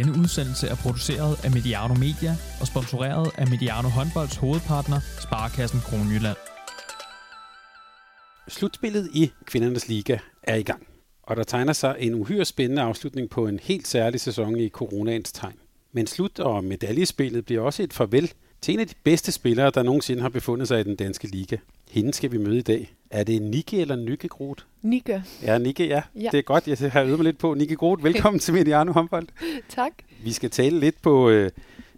Denne udsendelse er produceret af Mediano Media og sponsoreret af Mediano Håndbolds hovedpartner, Sparkassen Kronjylland. Slutspillet i kvindernes liga er i gang, og der tegner sig en uhyre spændende afslutning på en helt særlig sæson i coronaens tegn. Men slut- og medaljespillet bliver også et farvel til en af de bedste spillere, der nogensinde har befundet sig i den danske liga. Hende skal vi møde i dag. Er det Nikke eller Nykke Groth? Nikke. Ja, Nikke, ja. Ja. Det er godt. Jeg har øvet mig lidt på. Nikke Groth, velkommen til Mediano Håndbold. Tak. Vi skal tale lidt på, øh,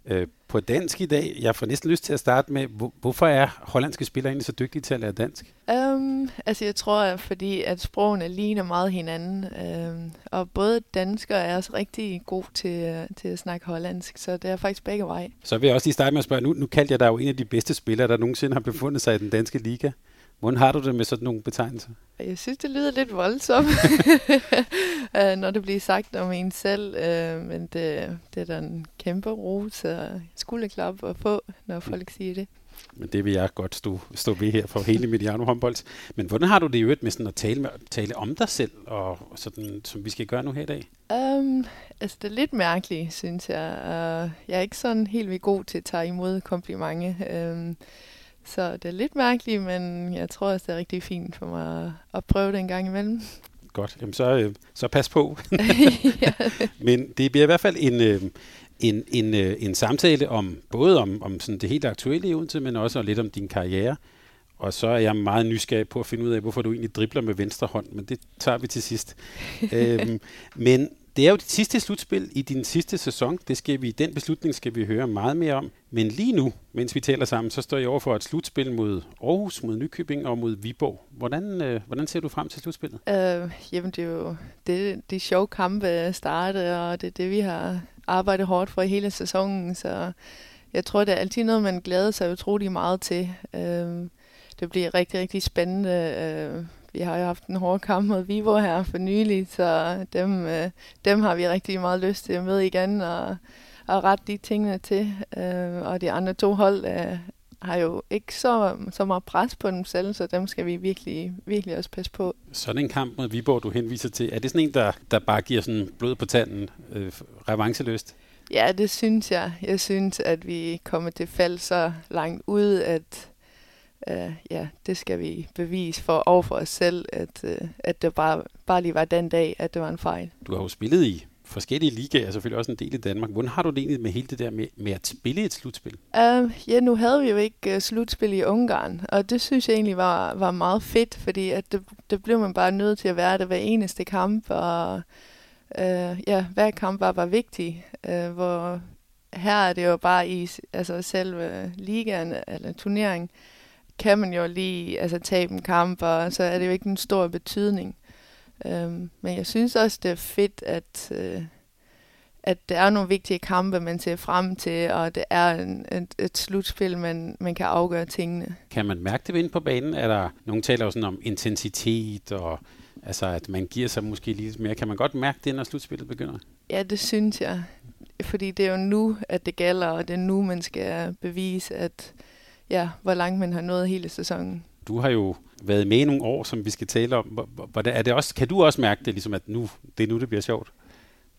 øh, på dansk i dag. Jeg får næsten lyst til at starte med, hvor, hvorfor er hollandske spillere egentlig så dygtige til at lære dansk? Um, altså jeg tror, fordi at sprogene ligner meget hinanden, um, og både danskere er også rigtig god til, uh, til at snakke hollandsk, så det er faktisk begge veje. Så vil jeg også lige starte med at spørge, nu, nu kaldte jeg dig jo en af de bedste spillere, der nogensinde har befundet sig i den danske liga. Hvordan har du det med sådan nogle betegnelser? Jeg synes, det lyder lidt voldsomt, uh, når det bliver sagt om en selv, uh, men det, det er da en kæmpe ros og skulderklap at få, når folk siger det. Men det vil jeg godt stå, stå ved her for hele Mediano håndbold. Men hvordan har du det i øvrigt med sådan at tale, med, tale om dig selv, og sådan, som vi skal gøre nu her i dag? Um, altså, det er lidt mærkeligt, synes jeg. Uh, jeg er ikke sådan helt vildt god til at tage imod komplimenter. Um, så det er lidt mærkeligt, men jeg tror også, det er rigtig fint for mig at, prøve det en gang imellem. Godt, Jamen, så, øh, så pas på. ja. Men det bliver i hvert fald en, øh, en, en, øh, en samtale om både om, om sådan det helt aktuelle i Odense, men også lidt om din karriere. Og så er jeg meget nysgerrig på at finde ud af, hvorfor du egentlig dribler med venstre hånd, men det tager vi til sidst. øhm, men det er jo dit sidste slutspil i din sidste sæson. Det skal vi, den beslutning skal vi høre meget mere om. Men lige nu, mens vi taler sammen, så står jeg over for et slutspil mod Aarhus, mod Nykøbing og mod Viborg. Hvordan, øh, hvordan ser du frem til slutspillet? Øh, jamen, det er jo det, de sjove kampe starte, og det er det, vi har arbejdet hårdt for i hele sæsonen. Så jeg tror, det er altid noget, man glæder sig utrolig meget til. Øh, det bliver rigtig, rigtig spændende. Øh, vi har jo haft en hård kamp mod Vivo her for nylig, så dem, øh, dem har vi rigtig meget lyst til at møde igen og, og rette de tingene til. Øh, og de andre to hold øh, har jo ikke så, så meget pres på dem selv, så dem skal vi virkelig, virkelig også passe på. Sådan en kamp mod Viborg, du henviser til, er det sådan en, der, der bare giver sådan blod på tanden, øh, revancheløst? Ja, det synes jeg. Jeg synes, at vi kommer til fald så langt ud, at uh, ja, det skal vi bevise for over for os selv, at, uh, at det bare, bare lige var den dag, at det var en fejl. Du har jo spillet i forskellige ligaer, selvfølgelig også en del i Danmark. Hvordan har du det egentlig med hele det der med, med at spille et slutspil? Uh, ja, nu havde vi jo ikke uh, slutspil i Ungarn, og det synes jeg egentlig var, var meget fedt, fordi at det, det blev man bare nødt til at være det hver eneste kamp, og uh, ja, hver kamp var bare vigtig, uh, hvor her er det jo bare i altså selve ligaen eller turneringen, kan man jo lige altså, tabe en kamp, og så er det jo ikke en stor betydning. Um, men jeg synes også, det er fedt, at, uh, at der er nogle vigtige kampe, man ser frem til, og det er en, et, et slutspil, man, man kan afgøre tingene. Kan man mærke det inde på banen? Er der, nogle taler jo sådan om intensitet, og altså, at man giver sig måske lidt mere. Kan man godt mærke det, når slutspillet begynder? Ja, det synes jeg. Fordi det er jo nu, at det gælder, og det er nu, man skal bevise, at ja, hvor langt man har nået hele sæsonen. Du har jo været med i nogle år, som vi skal tale om. Hvordan, er det også, kan du også mærke det, ligesom at nu, det er nu, det bliver sjovt?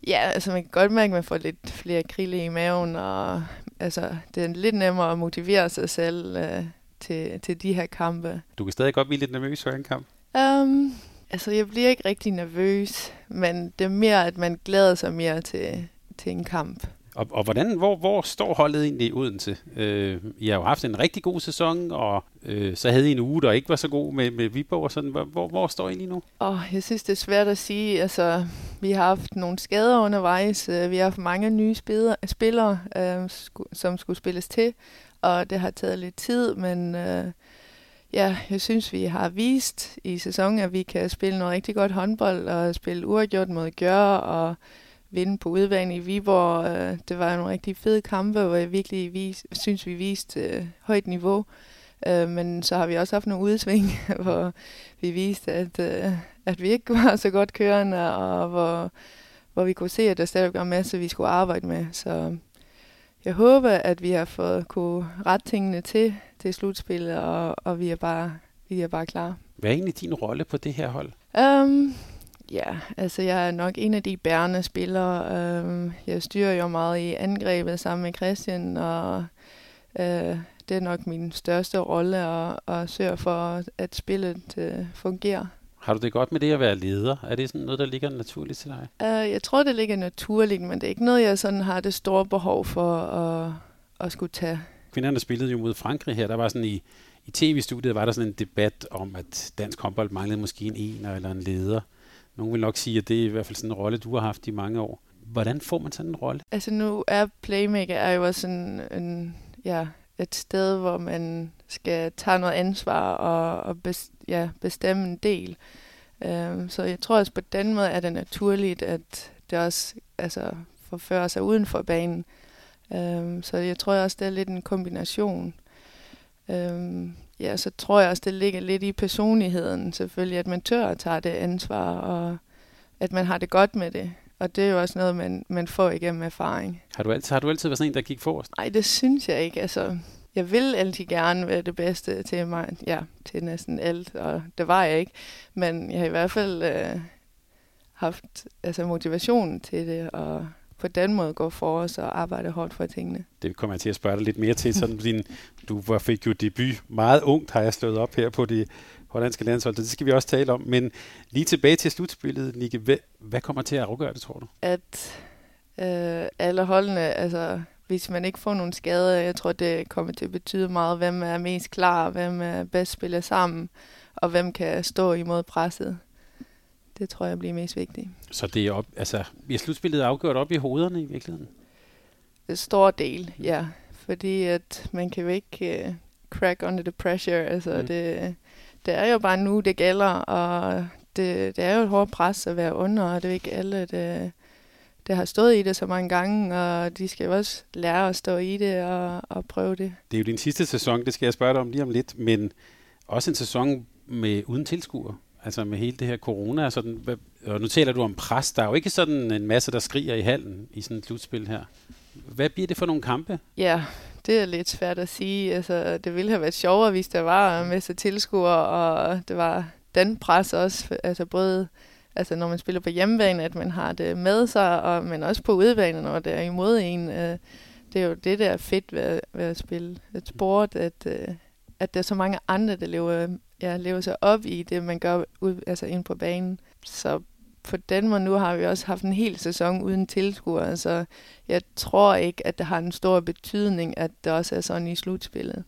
Ja, altså man kan godt mærke, at man får lidt flere krille i maven, og altså, det er lidt nemmere at motivere sig selv øh, til, til de her kampe. Du kan stadig godt blive lidt nervøs for en kamp? Um, altså, jeg bliver ikke rigtig nervøs, men det er mere, at man glæder sig mere til, til en kamp. Og, og hvordan, hvor, hvor står holdet egentlig i Odense? Øh, I har jo haft en rigtig god sæson, og øh, så havde I en uge, der ikke var så god med, med Viborg og sådan. Hvor, hvor står I lige nu? Oh, jeg synes, det er svært at sige. Altså, vi har haft nogle skader undervejs. Øh, vi har haft mange nye spillere, spillere øh, som skulle spilles til, og det har taget lidt tid, men øh, ja, jeg synes, vi har vist i sæsonen, at vi kan spille noget rigtig godt håndbold og spille uafgjort mod Gør og vinde på udvand i Viborg. Øh, det var nogle rigtig fede kampe, hvor jeg virkelig vis, synes, vi viste øh, højt niveau. Øh, men så har vi også haft nogle udsving, hvor vi viste, at, øh, at vi ikke var så godt kørende, og hvor, hvor vi kunne se, at der stadig var en masse, vi skulle arbejde med. Så jeg håber, at vi har fået kunne rette tingene til, til slutspillet, og, og vi, er bare, vi er bare klar. Hvad er egentlig din rolle på det her hold? Um, Ja, altså jeg er nok en af de bærende spillere. Øhm, jeg styrer jo meget i angrebet sammen med Christian, og øh, det er nok min største rolle at, at sørge for, at spillet øh, fungerer. Har du det godt med det at være leder? Er det sådan noget, der ligger naturligt til dig? Uh, jeg tror, det ligger naturligt, men det er ikke noget, jeg sådan har det store behov for at, at skulle tage. Kvinderne spillede jo mod Frankrig her. Der var sådan i, i tv-studiet var der sådan en debat om, at dansk håndbold manglede måske en ener eller en leder. Nogle vil nok sige, at det er i hvert fald sådan en rolle, du har haft i mange år. Hvordan får man sådan en rolle? Altså nu er Playmaker er jo også en, en, ja, et sted, hvor man skal tage noget ansvar og, og bes, ja, bestemme en del. Um, så jeg tror også på den måde er det naturligt, at det også altså, forfører sig uden for banen. Um, så jeg tror også, det er lidt en kombination. Um, ja, så tror jeg også, det ligger lidt i personligheden selvfølgelig, at man tør at tage det ansvar, og at man har det godt med det. Og det er jo også noget, man, man får igennem erfaring. Har du, altid, har du altid været sådan en, der gik forrest? Nej, det synes jeg ikke. Altså, jeg vil altid gerne være det bedste til mig, ja, til næsten alt, og det var jeg ikke. Men jeg har i hvert fald øh, haft altså, motivation til det, og på den måde gå for os og arbejde hårdt for tingene. Det kommer jeg til at spørge dig lidt mere til. Sådan, din, du fik jo debut meget ungt, har jeg slået op her på det hollandske landshold. Det skal vi også tale om. Men lige tilbage til slutspillet, Nikke. Hvad, hvad kommer til at afgøre det, tror du? At øh, alle holdene, altså hvis man ikke får nogle skader, jeg tror, det kommer til at betyde meget, hvem er mest klar, hvem er bedst spillet sammen, og hvem kan stå imod presset. Det tror jeg bliver mest vigtigt. Så det er op, altså, er slutspillet afgjort op i hovederne i virkeligheden? Det stor del, ja. Fordi at man kan jo ikke uh, crack under the pressure. Altså, mm. det, det er jo bare nu, det gælder, og det, det er jo et hårdt pres at være under, og det er ikke alle, det, det har stået i det så mange gange, og de skal jo også lære at stå i det og, og prøve det. Det er jo din sidste sæson, det skal jeg spørge dig om lige om lidt, men også en sæson med uden tilskuer. Altså med hele det her corona og sådan. Og nu taler du om pres. Der er jo ikke sådan en masse, der skriger i hallen i sådan et slutspil her. Hvad bliver det for nogle kampe? Ja, det er lidt svært at sige. Altså, det ville have været sjovere, hvis der var en masse tilskuere, og det var den pres også. Altså både altså når man spiller på hjemmebane, at man har det med sig, og, men også på udebane, når det er imod en. Øh, det er jo det, der er fedt ved, ved at spille et sport, at, øh, at der er så mange andre, der lever, ja, leve sig op i det, man gør ud, altså ind på banen. Så på den måde nu har vi også haft en hel sæson uden tilskuere, så altså jeg tror ikke, at det har en stor betydning, at det også er sådan i slutspillet.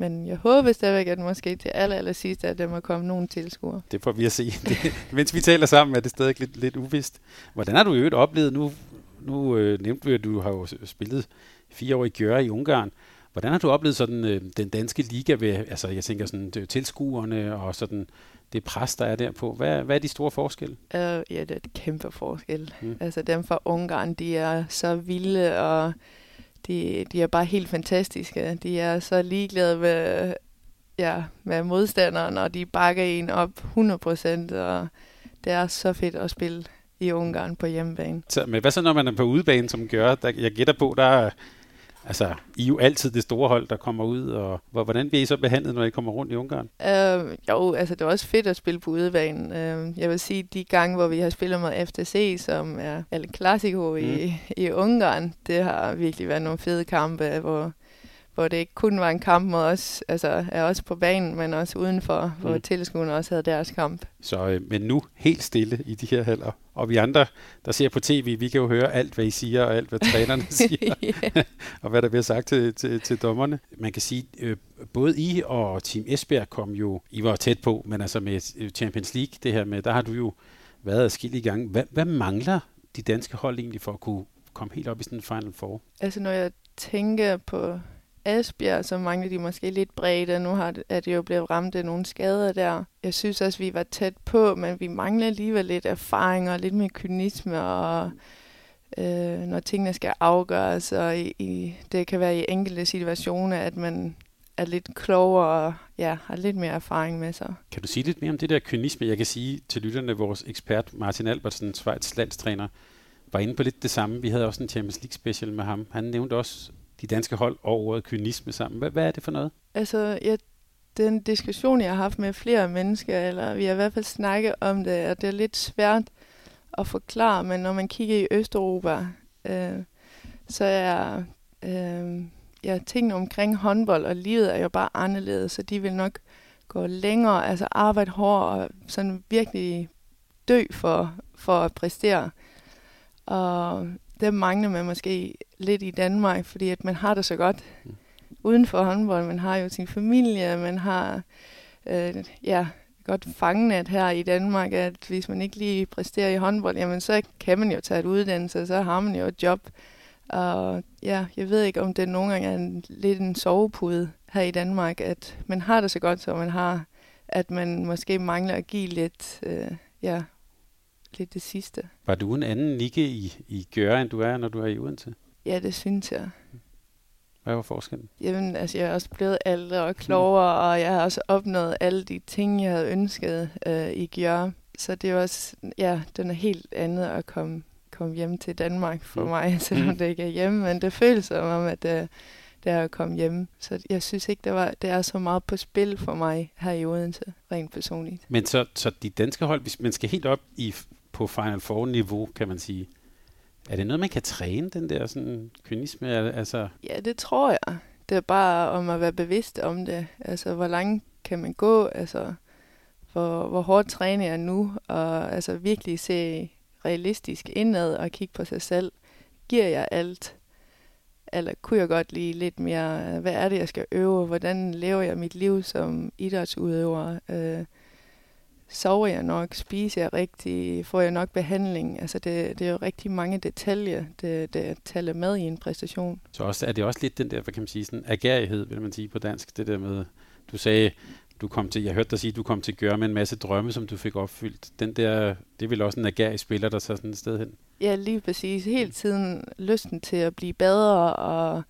Men jeg håber stadigvæk, at måske til aller, aller sidst, at der må komme nogle tilskuere. Det får vi at se. Det, mens vi taler sammen, er det stadig lidt, lidt uvist. Hvordan har du øvrigt oplevet, nu, nu øh, nævnte vi, at du har jo spillet fire år i Gjøre i Ungarn. Hvordan har du oplevet sådan øh, den danske liga ved, altså jeg tænker sådan det, tilskuerne og sådan det pres, der er der på? Hvad, hvad er de store forskelle? Uh, ja, det er et kæmpe forskel. Mm. Altså dem fra Ungarn, de er så vilde, og de, de er bare helt fantastiske. De er så ligeglade med, ja, med modstanderen, og de bakker en op 100%, og det er så fedt at spille i Ungarn på hjemmebane. Så, men hvad så, når man er på udebane, som gør? Der, jeg gætter på, der Altså, I er jo altid det store hold, der kommer ud, og hvordan bliver I så behandlet, når I kommer rundt i Ungarn? Øh, jo, altså det er også fedt at spille på udebanen. Øh, jeg vil sige, de gange, hvor vi har spillet med FTC, som er El Clasico mm. i, i Ungarn, det har virkelig været nogle fede kampe, hvor hvor det ikke kun var en kamp mod os, altså er også på banen, men også udenfor, hvor mm. tilskuerne også havde deres kamp. Så, øh, men nu helt stille i de her haller. Og vi andre, der ser på tv, vi kan jo høre alt, hvad I siger, og alt, hvad trænerne siger, og hvad der bliver sagt til, til, til dommerne. Man kan sige, øh, både I og Team Esbjerg kom jo, I var tæt på, men altså med Champions League, det her med, der har du jo været adskillige gange. Hvad, hvad mangler de danske hold egentlig for at kunne komme helt op i sådan en Final Four? Altså når jeg tænker på Esbjerg, så mangler de måske lidt bredde. Nu har det, er det jo blevet ramt af nogle skader der. Jeg synes også, vi var tæt på, men vi mangler alligevel lidt erfaring og lidt mere kynisme, og øh, når tingene skal afgøres, og i, i, det kan være i enkelte situationer, at man er lidt klogere og ja, har lidt mere erfaring med sig. Kan du sige lidt mere om det der kynisme? Jeg kan sige til lytterne, vores ekspert Martin Albertsen, Schweiz landstræner, var inde på lidt det samme. Vi havde også en Champions League special med ham. Han nævnte også de danske hold og ordet kynisme sammen. Hvad, hvad er det for noget? Altså, jeg det er en diskussion, jeg har haft med flere mennesker, eller vi har i hvert fald snakket om det, og det er lidt svært at forklare, men når man kigger i Østeuropa, øh, så er øh, ja, tingene omkring håndbold og livet er jo bare anderledes, så de vil nok gå længere, altså arbejde hårdt og sådan virkelig dø for, for at præstere. Og det mangler man måske lidt i Danmark, fordi at man har det så godt mm. uden for håndbold. Man har jo sin familie, man har øh, ja, godt fangenet her i Danmark, at hvis man ikke lige præsterer i håndbold, jamen så kan man jo tage et uddannelse, så har man jo et job. Og ja, jeg ved ikke, om det nogle gange er en, lidt en sovepude her i Danmark, at man har det så godt, som man har, at man måske mangler at give lidt, øh, ja, lidt det sidste. Var du en anden Nikke i, i Gøre, end du er, når du er i Odense? Ja, det synes jeg. Hvad var forskellen? Jamen, altså, jeg er også blevet ældre og klogere, mm. og jeg har også opnået alle de ting, jeg havde ønsket øh, i Gjør. Så det er også, ja, den er helt andet at komme, komme hjem til Danmark for mm. mig, selvom mm. det ikke er hjemme. Men det føles som om, at øh, det er at komme hjem. Så jeg synes ikke, det, var, det er så meget på spil for mig her i Odense, rent personligt. Men så, så de danske hold, hvis man skal helt op i, på Final Four-niveau, kan man sige, er det noget, man kan træne, den der sådan kynisme? Altså... Ja, det tror jeg. Det er bare om at være bevidst om det. Altså, hvor langt kan man gå? Altså, hvor, hvor hårdt træner jeg nu? Og altså virkelig se realistisk indad og kigge på sig selv. Giver jeg alt? Eller kunne jeg godt lide lidt mere, hvad er det, jeg skal øve? Hvordan lever jeg mit liv som idrætsudøver? Øh, sover jeg nok, spiser jeg rigtigt, får jeg nok behandling. Altså det, det er jo rigtig mange detaljer, det, det tæller med i en præstation. Så også, er det også lidt den der, hvad kan man sige, sådan agerighed, vil man sige på dansk, det der med, du sagde, du kom til, jeg hørte dig sige, du kom til at gøre med en masse drømme, som du fik opfyldt. Den der, det er vel også en agerig spiller, der så sådan et sted hen? Ja, lige præcis. Hele tiden lysten til at blive bedre og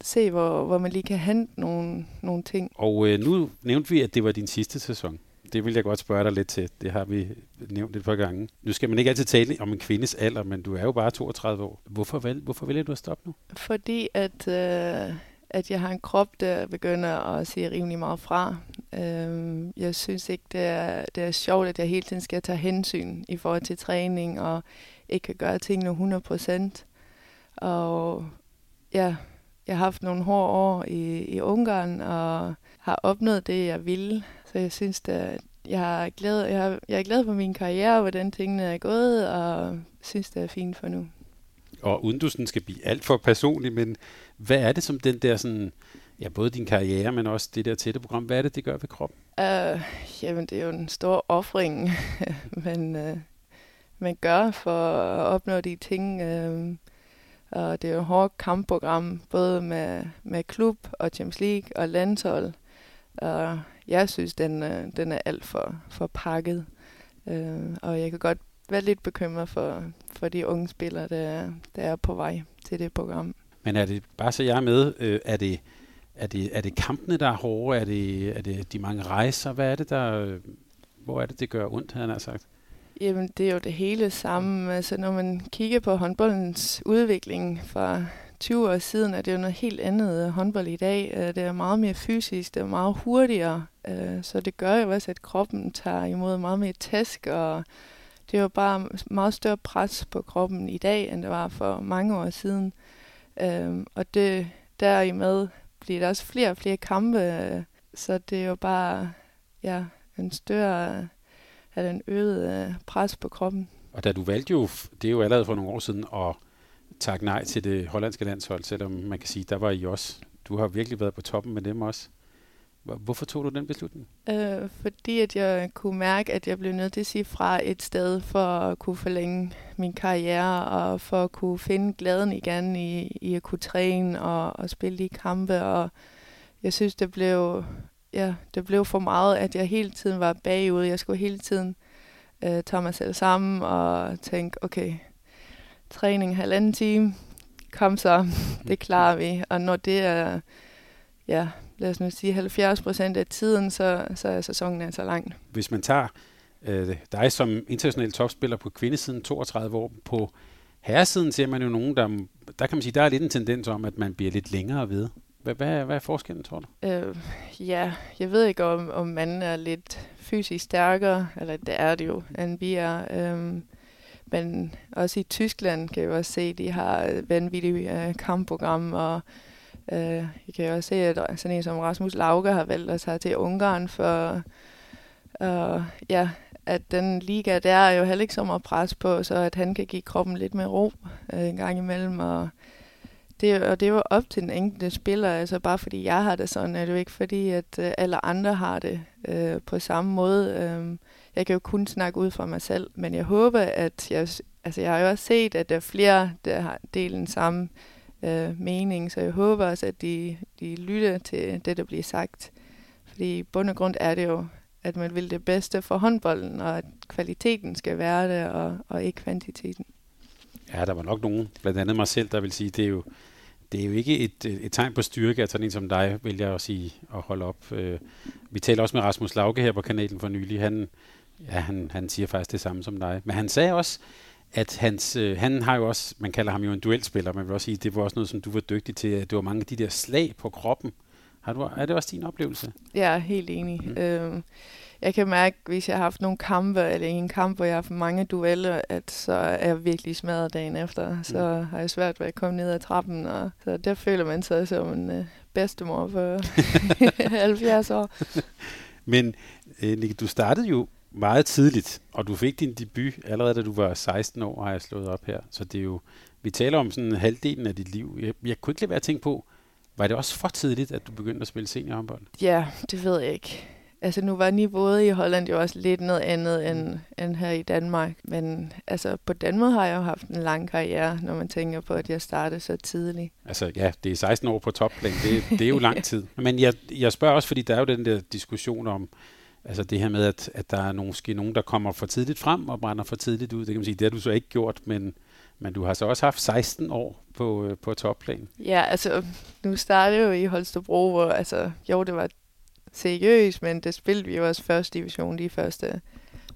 se, hvor, hvor man lige kan hente nogle, nogle ting. Og øh, nu nævnte vi, at det var din sidste sæson det vil jeg godt spørge dig lidt til. Det har vi nævnt et par gange. Nu skal man ikke altid tale om en kvindes alder, men du er jo bare 32 år. Hvorfor, vel, hvorfor vælger du at stoppe nu? Fordi at, øh, at jeg har en krop, der begynder at se rimelig meget fra. Øh, jeg synes ikke, det er, det er sjovt, at jeg hele tiden skal tage hensyn i forhold til træning, og ikke kan gøre tingene 100 procent. Og ja, jeg har haft nogle hårde år i, i Ungarn, og har opnået det, jeg ville. Så jeg synes, at jeg er glad, jeg, har, jeg er glad for min karriere, hvordan tingene er gået, og synes, det er fint for nu. Og uden du sådan skal blive alt for personlig, men hvad er det som den der sådan, ja, både din karriere, men også det der tætte program, hvad er det, det gør ved kroppen? Uh, jamen, det er jo en stor offring, man, uh, man gør for at opnå de ting. Uh, og det er jo et hårdt kampprogram, både med, med klub og Champions League og landshold. Og jeg synes, den, øh, den er alt for, for pakket. Øh, og jeg kan godt være lidt bekymret for, for de unge spillere, der, der er på vej til det program. Men er det, bare så jeg er med, øh, er det, er det, er det kampene, der er hårde? Er det, er det de mange rejser? Hvad er det, der, hvor er det, det gør ondt, han har sagt? Jamen, det er jo det hele sammen. Altså, når man kigger på håndboldens udvikling fra 20 år siden, er det jo noget helt andet øh, håndbold i dag. Øh, det er meget mere fysisk, det er meget hurtigere, øh, så det gør jo også, at kroppen tager imod meget mere tæsk, og det er jo bare meget større pres på kroppen i dag, end det var for mange år siden. Og det derimod bliver der også flere og flere kampe, så det er jo bare ja, en større, eller en øget pres på kroppen. Og da du valgte jo, det er jo allerede for nogle år siden, at takke nej til det hollandske landshold, selvom man kan sige, der var I også. Du har virkelig været på toppen med dem også. Hvorfor tog du den beslutning? Øh, fordi at jeg kunne mærke, at jeg blev nødt til at sige fra et sted for at kunne forlænge min karriere og for at kunne finde glæden igen i, i at kunne træne og, og spille de kampe. Og jeg synes, det blev, ja, det blev for meget, at jeg hele tiden var bagud. Jeg skulle hele tiden øh, tage mig selv sammen og tænke, okay, træning halvanden time. Kom så, det klarer vi. Og når det er, ja, lad os nu sige 70 procent af tiden, så, så er sæsonen altså lang. Hvis man tager øh, dig som international topspiller på kvindesiden 32 år, på herresiden ser man jo nogen, der, der kan man sige, der er lidt en tendens om, at man bliver lidt længere ved. Hvad, hvad, hvad er forskellen, tror du? Øh, ja, jeg ved ikke, om, om man er lidt fysisk stærkere, eller det er det jo, end vi er. Øh, men også i Tyskland kan vi også se, at de har vanvittige øh, kampprogram, og øh, jeg kan også se, at sådan en som Rasmus Lauke har valgt at tage til Ungarn for, øh, ja, at den liga der er jo heller ikke så meget pres på, så at han kan give kroppen lidt mere ro øh, en gang imellem, og det, og det var op til den enkelte spiller, altså bare fordi jeg har det sådan, er det jo ikke fordi, at øh, alle andre har det øh, på samme måde. Øh, jeg kan jo kun snakke ud for mig selv, men jeg håber, at jeg, altså jeg har jo også set, at der er flere, der har delt den samme øh, mening, så jeg håber også, at de, de lytter til det, der bliver sagt. Fordi i bund og grund er det jo, at man vil det bedste for håndbolden, og at kvaliteten skal være det, og, og ikke kvantiteten. Ja, der var nok nogen, blandt andet mig selv, der vil sige, det er jo, det er jo ikke et, et tegn på styrke, at sådan en som dig vælger at sige at holde op. Øh, vi taler også med Rasmus Lauke her på kanalen for nylig. Han, ja, han, han siger faktisk det samme som dig. Men han sagde også, at hans, øh, han har jo også, man kalder ham jo en duelspiller, man vil også sige, det var også noget, som du var dygtig til. Det var mange af de der slag på kroppen. Har du, er det også din oplevelse? Jeg er helt enig. Mm. Øh, jeg kan mærke, hvis jeg har haft nogle kampe, eller en kamp, hvor jeg har haft mange dueller, at så er jeg virkelig smadret dagen efter. Så mm. har jeg svært ved at komme ned ad trappen, og så der føler man sig som en øh, bedstemor for 70 år. Men øh, Nick, du startede jo meget tidligt, og du fik din debut allerede da du var 16 år, har jeg slået op her. Så det er jo, vi taler om sådan halvdelen af dit liv. Jeg, jeg kunne ikke lade være at tænke på, var det også for tidligt, at du begyndte at spille seniorhåndbold? Ja, det ved jeg ikke. Altså nu var niveauet i Holland jo også lidt noget andet end, end her i Danmark. Men altså på den måde har jeg jo haft en lang karriere, når man tænker på, at jeg startede så tidligt. Altså ja, det er 16 år på topplan. Det, det er jo lang tid. Men jeg, jeg spørger også, fordi der er jo den der diskussion om, altså det her med, at, at der er måske nogen, der kommer for tidligt frem og brænder for tidligt ud. Det kan man sige, det har du så ikke gjort, men, men du har så også haft 16 år på, øh, på topplan. Ja, altså nu startede jeg jo i Holstebro, hvor altså, jo, det var seriøst, men det spillede vi jo også første division de første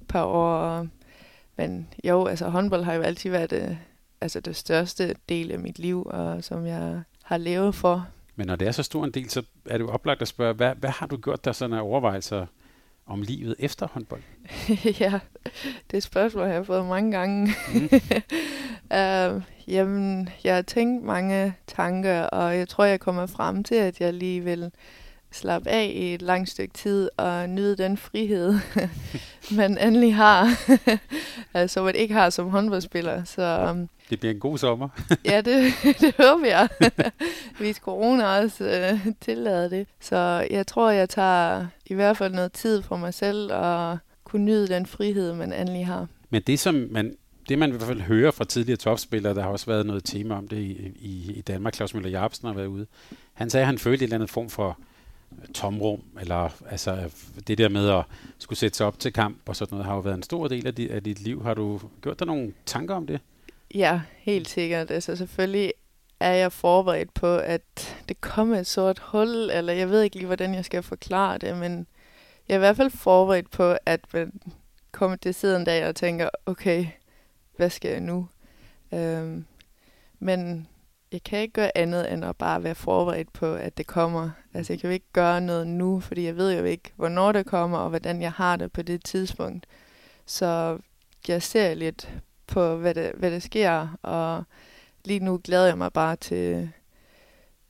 par år. Men jo, altså håndbold har jo altid været det, altså det største del af mit liv, og som jeg har levet for. Men når det er så stor en del, så er det jo oplagt at spørge, hvad, hvad har du gjort der sådan af overvejelser om livet efter håndbold? ja, det spørgsmål har jeg fået mange gange. Mm. uh, jamen, jeg har tænkt mange tanker, og jeg tror, jeg kommer frem til, at jeg lige vil slappe af i et langt stykke tid og nyde den frihed, man endelig har, altså man ikke har som håndboldspiller. Så, um, det bliver en god sommer. ja, det, det håber jeg. Hvis corona også uh, tillader det. Så jeg tror, jeg tager i hvert fald noget tid for mig selv og kunne nyde den frihed, man endelig har. Men det, som man det man i hvert fald hører fra tidligere topspillere, der har også været noget tema om det i, i, i Danmark, Claus Møller Jacobsen har været ude. Han sagde, at han følte et eller andet form for tomrum, eller altså det der med at skulle sætte sig op til kamp og sådan noget, har jo været en stor del af dit, af dit liv. Har du gjort dig nogle tanker om det? Ja, helt sikkert. Altså selvfølgelig er jeg forberedt på, at det kommer et sort hul, eller jeg ved ikke lige, hvordan jeg skal forklare det, men jeg er i hvert fald forberedt på, at man kommer til siden dag og tænker, okay, hvad skal jeg nu? Øhm, men jeg kan ikke gøre andet end at bare være forberedt på, at det kommer. Altså jeg kan jo ikke gøre noget nu, fordi jeg ved jo ikke, hvornår det kommer, og hvordan jeg har det på det tidspunkt. Så jeg ser lidt på, hvad det, hvad det sker, og lige nu glæder jeg mig bare til,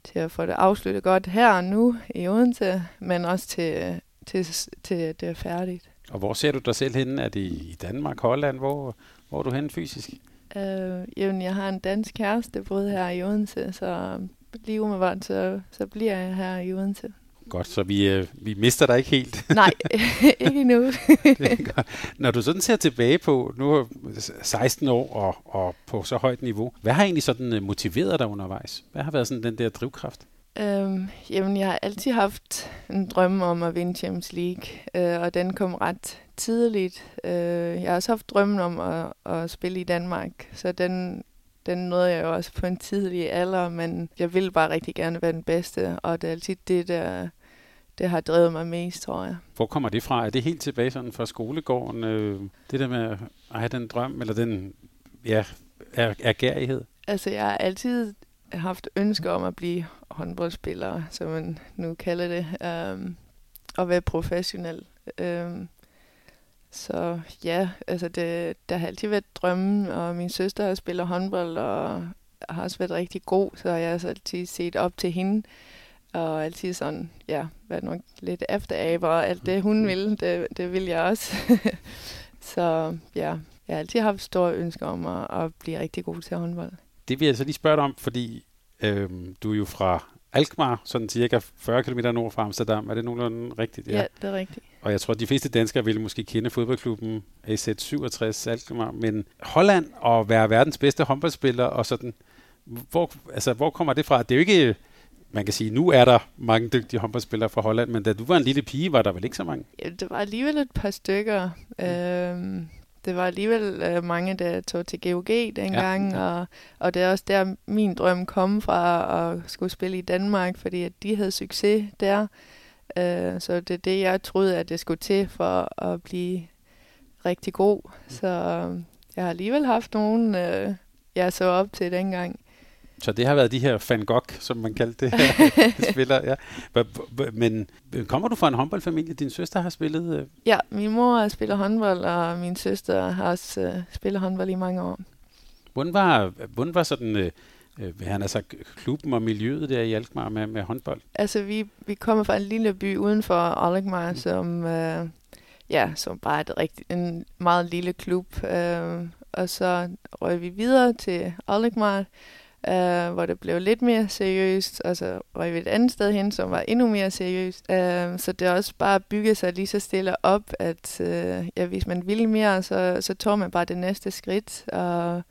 til at få det afsluttet godt her og nu i Odense, men også til, til, til at det er færdigt. Og hvor ser du dig selv henne? Er det i Danmark, Holland? Hvor, hvor er du henne fysisk? Øh, jamen, jeg har en dansk kæreste, både her i Odense, så lige umiddelbart, så, så bliver jeg her i Odense. Godt, så vi, øh, vi mister dig ikke helt. Nej, ikke endnu. Når du sådan ser tilbage på, nu er 16 år og, og på så højt niveau, hvad har egentlig sådan øh, motiveret dig undervejs? Hvad har været sådan den der drivkraft? Øhm, jamen, jeg har altid haft en drøm om at vinde Champions League, øh, og den kom ret tidligt. Øh, jeg har også haft drømmen om at, at spille i Danmark, så den, den nåede jeg jo også på en tidlig alder, men jeg ville bare rigtig gerne være den bedste, og det er altid det, der det har drevet mig mest, tror jeg. Hvor kommer det fra? Er det helt tilbage sådan fra skolegården? Øh, det der med at have den drøm, eller den ja, er, ergærighed? Altså, jeg har altid haft ønsker om at blive håndboldspiller, som man nu kalder det, um, og være professionel. Um, så ja, altså det, der har altid været drømmen, og min søster har spillet håndbold, og har også været rigtig god, så jeg har altid set op til hende, og altid sådan, ja, været nok lidt efteraber, og alt det hun vil, det, det vil jeg også. så ja, jeg har altid haft store ønsker om at, at blive rigtig god til håndbold. Det vil jeg så lige spørge dig om, fordi øh, du er jo fra Alkmaar, sådan cirka 40 km nord fra Amsterdam. Er det nogenlunde rigtigt? Ja, ja det er rigtigt. Og jeg tror, at de fleste danskere ville måske kende fodboldklubben AZ67 Alkmaar, men Holland og være verdens bedste håndboldspiller og sådan, hvor, altså, hvor kommer det fra? Det er jo ikke, man kan sige, nu er der mange dygtige håndboldspillere fra Holland, men da du var en lille pige, var der vel ikke så mange? Ja, det var alligevel et par stykker. Mm. Øhm, det var alligevel øh, mange, der tog til GOG dengang, ja. Og, og det er også der, min drøm kom fra at skulle spille i Danmark, fordi at de havde succes der. Øh, så det er det, jeg troede, at det skulle til for at blive rigtig god. Så øh, jeg har alligevel haft nogen, øh, jeg så op til dengang. Så det har været de her Van Gogh, som man kaldte det her spiller. Ja. Men kommer du fra en håndboldfamilie? Din søster har spillet? Øh? Ja, min mor har spillet håndbold, og min søster har også uh, spillet håndbold i mange år. Hvordan var, hvordan var sådan, øh, han altså klubben og miljøet der i Alkmaar med, med håndbold? Altså, vi, vi kommer fra en lille by uden for Alkmaar, mm. som, uh, ja, som bare er et rigtig, en meget lille klub. Uh, og så røg vi videre til Alkmaar, øh, hvor det blev lidt mere seriøst, og så var vi et andet sted hen, som var endnu mere seriøst. Øh, så det er også bare at bygge sig lige så stille op, at øh, ja, hvis man ville mere, så, så tog man bare det næste skridt, og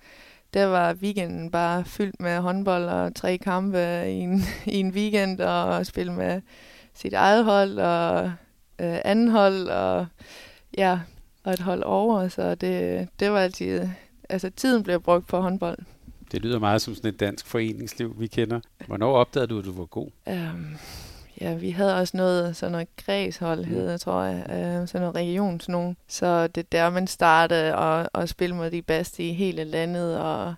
der var weekenden bare fyldt med håndbold og tre kampe i en, i en weekend, og spille med sit eget hold og øh, anden hold, og ja, og et hold over, så det, det var altid, altså tiden blev brugt på håndbold. Det lyder meget som sådan et dansk foreningsliv, vi kender. Hvornår opdagede du, at du var god? Um, ja, vi havde også noget, sådan noget græshold, mm. hedder, tror jeg, uh, sådan noget regions nogen. Så det er der, man startede og, og spille mod de bedste i hele landet, og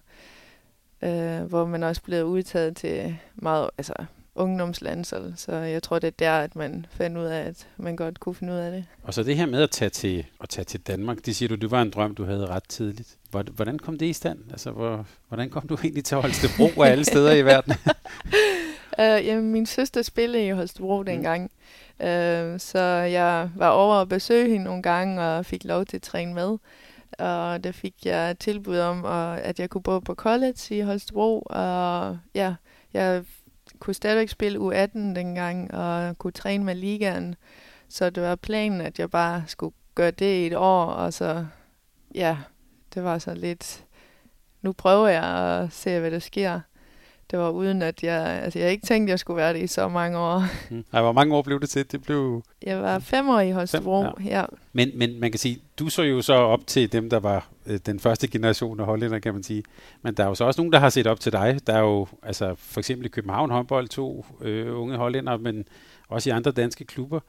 uh, hvor man også blev udtaget til meget, altså ungdomslandshold, så jeg tror, det er der, at man fandt ud af, at man godt kunne finde ud af det. Og så det her med at tage til, at tage til Danmark, det siger du, det var en drøm, du havde ret tidligt. Hvordan kom det i stand? Altså, hvor, hvordan kom du egentlig til Holstebro af alle steder i verden? uh, jamen, min søster spillede i Holstebro mm. dengang, mm. uh, så jeg var over at besøge hende nogle gange og fik lov til at træne med. Og der fik jeg tilbud om, at jeg kunne bo på college i Holstebro, og ja, jeg kunne stadigvæk spille U18 dengang, og kunne træne med ligaen. Så det var planen, at jeg bare skulle gøre det i et år, og så, ja, det var så lidt, nu prøver jeg at se, hvad der sker. Det var uden, at jeg, altså jeg ikke tænkte, at jeg skulle være det i så mange år. Mm. Ej, hvor mange år blev det til? Det blev... Jeg var fem år i Holstebro, fem, ja. ja. Men, men man kan sige, du så jo så op til dem, der var øh, den første generation af hollænder, kan man sige. Men der er jo så også nogen, der har set op til dig. Der er jo altså for eksempel i København håndbold to øh, unge hollænder, men også i andre danske klubber.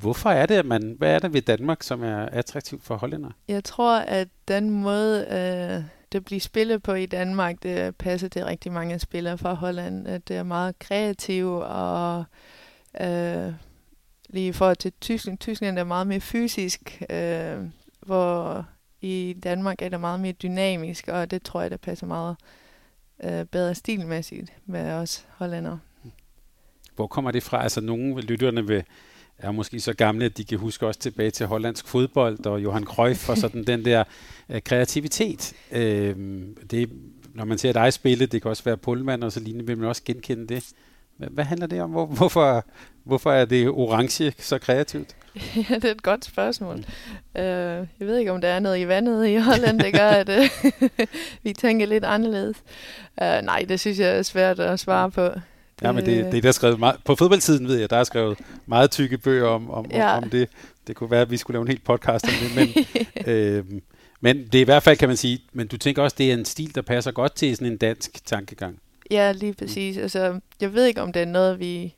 Hvorfor er det, at man, hvad er det ved Danmark, som er attraktivt for hollænder? Jeg tror, at den måde, øh, det bliver spillet på i Danmark, det passer til rigtig mange spillere fra Holland. At det er meget kreativt og øh, lige for til Tyskland. Tyskland er meget mere fysisk, øh, hvor i Danmark er det meget mere dynamisk, og det tror jeg, der passer meget øh, bedre stilmæssigt med os hollandere. Hvor kommer det fra? Altså nogle lytterne vil er måske så gamle, at de kan huske også tilbage til hollandsk fodbold og Johan Cruyff og sådan den der øh, kreativitet. Øh, det, når man ser dig spille, det kan også være Pullman og så lignende, vil man også genkende det. Hvad, hvad handler det om? Hvor, hvorfor, hvorfor er det orange så kreativt? Ja, det er et godt spørgsmål. Mm. Uh, jeg ved ikke, om der er noget i vandet i Holland, der gør, at uh, vi tænker lidt anderledes. Uh, nej, det synes jeg er svært at svare på. Ja, men det, det er der skrevet meget, på fodboldsiden ved jeg, der er skrevet meget tykke bøger om, om, ja. om, om det. Det kunne være, at vi skulle lave en helt podcast om det, men, øh, men det er i hvert fald, kan man sige, men du tænker også, det er en stil, der passer godt til sådan en dansk tankegang. Ja, lige præcis. Altså, jeg ved ikke, om det er noget, vi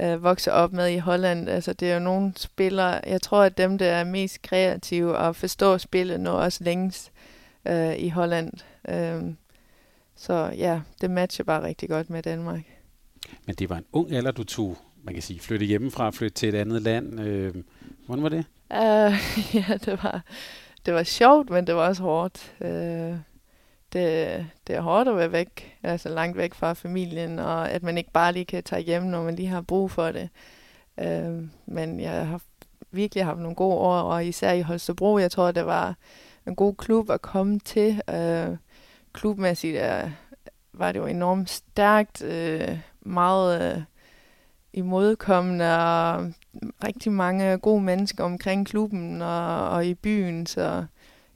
øh, vokser op med i Holland. Altså, det er jo nogle spillere, jeg tror, at dem, der er mest kreative og forstår spillet, når også længst øh, i Holland. Øh, så ja, det matcher bare rigtig godt med Danmark. Men det var en ung alder, du tog, man kan sige, flytte hjemmefra, flytte til et andet land. Øh, hvordan var det? Uh, ja, det var, det var sjovt, men det var også hårdt. Uh, det, det er hårdt at være væk, altså langt væk fra familien, og at man ikke bare lige kan tage hjem, når man lige har brug for det. Uh, men jeg har virkelig haft nogle gode år, og især i Holstebro, jeg tror, det var en god klub at komme til. Uh, klubmæssigt er, var det jo enormt stærkt, uh, meget uh, imodkommende, og rigtig mange gode mennesker omkring klubben og, og i byen, så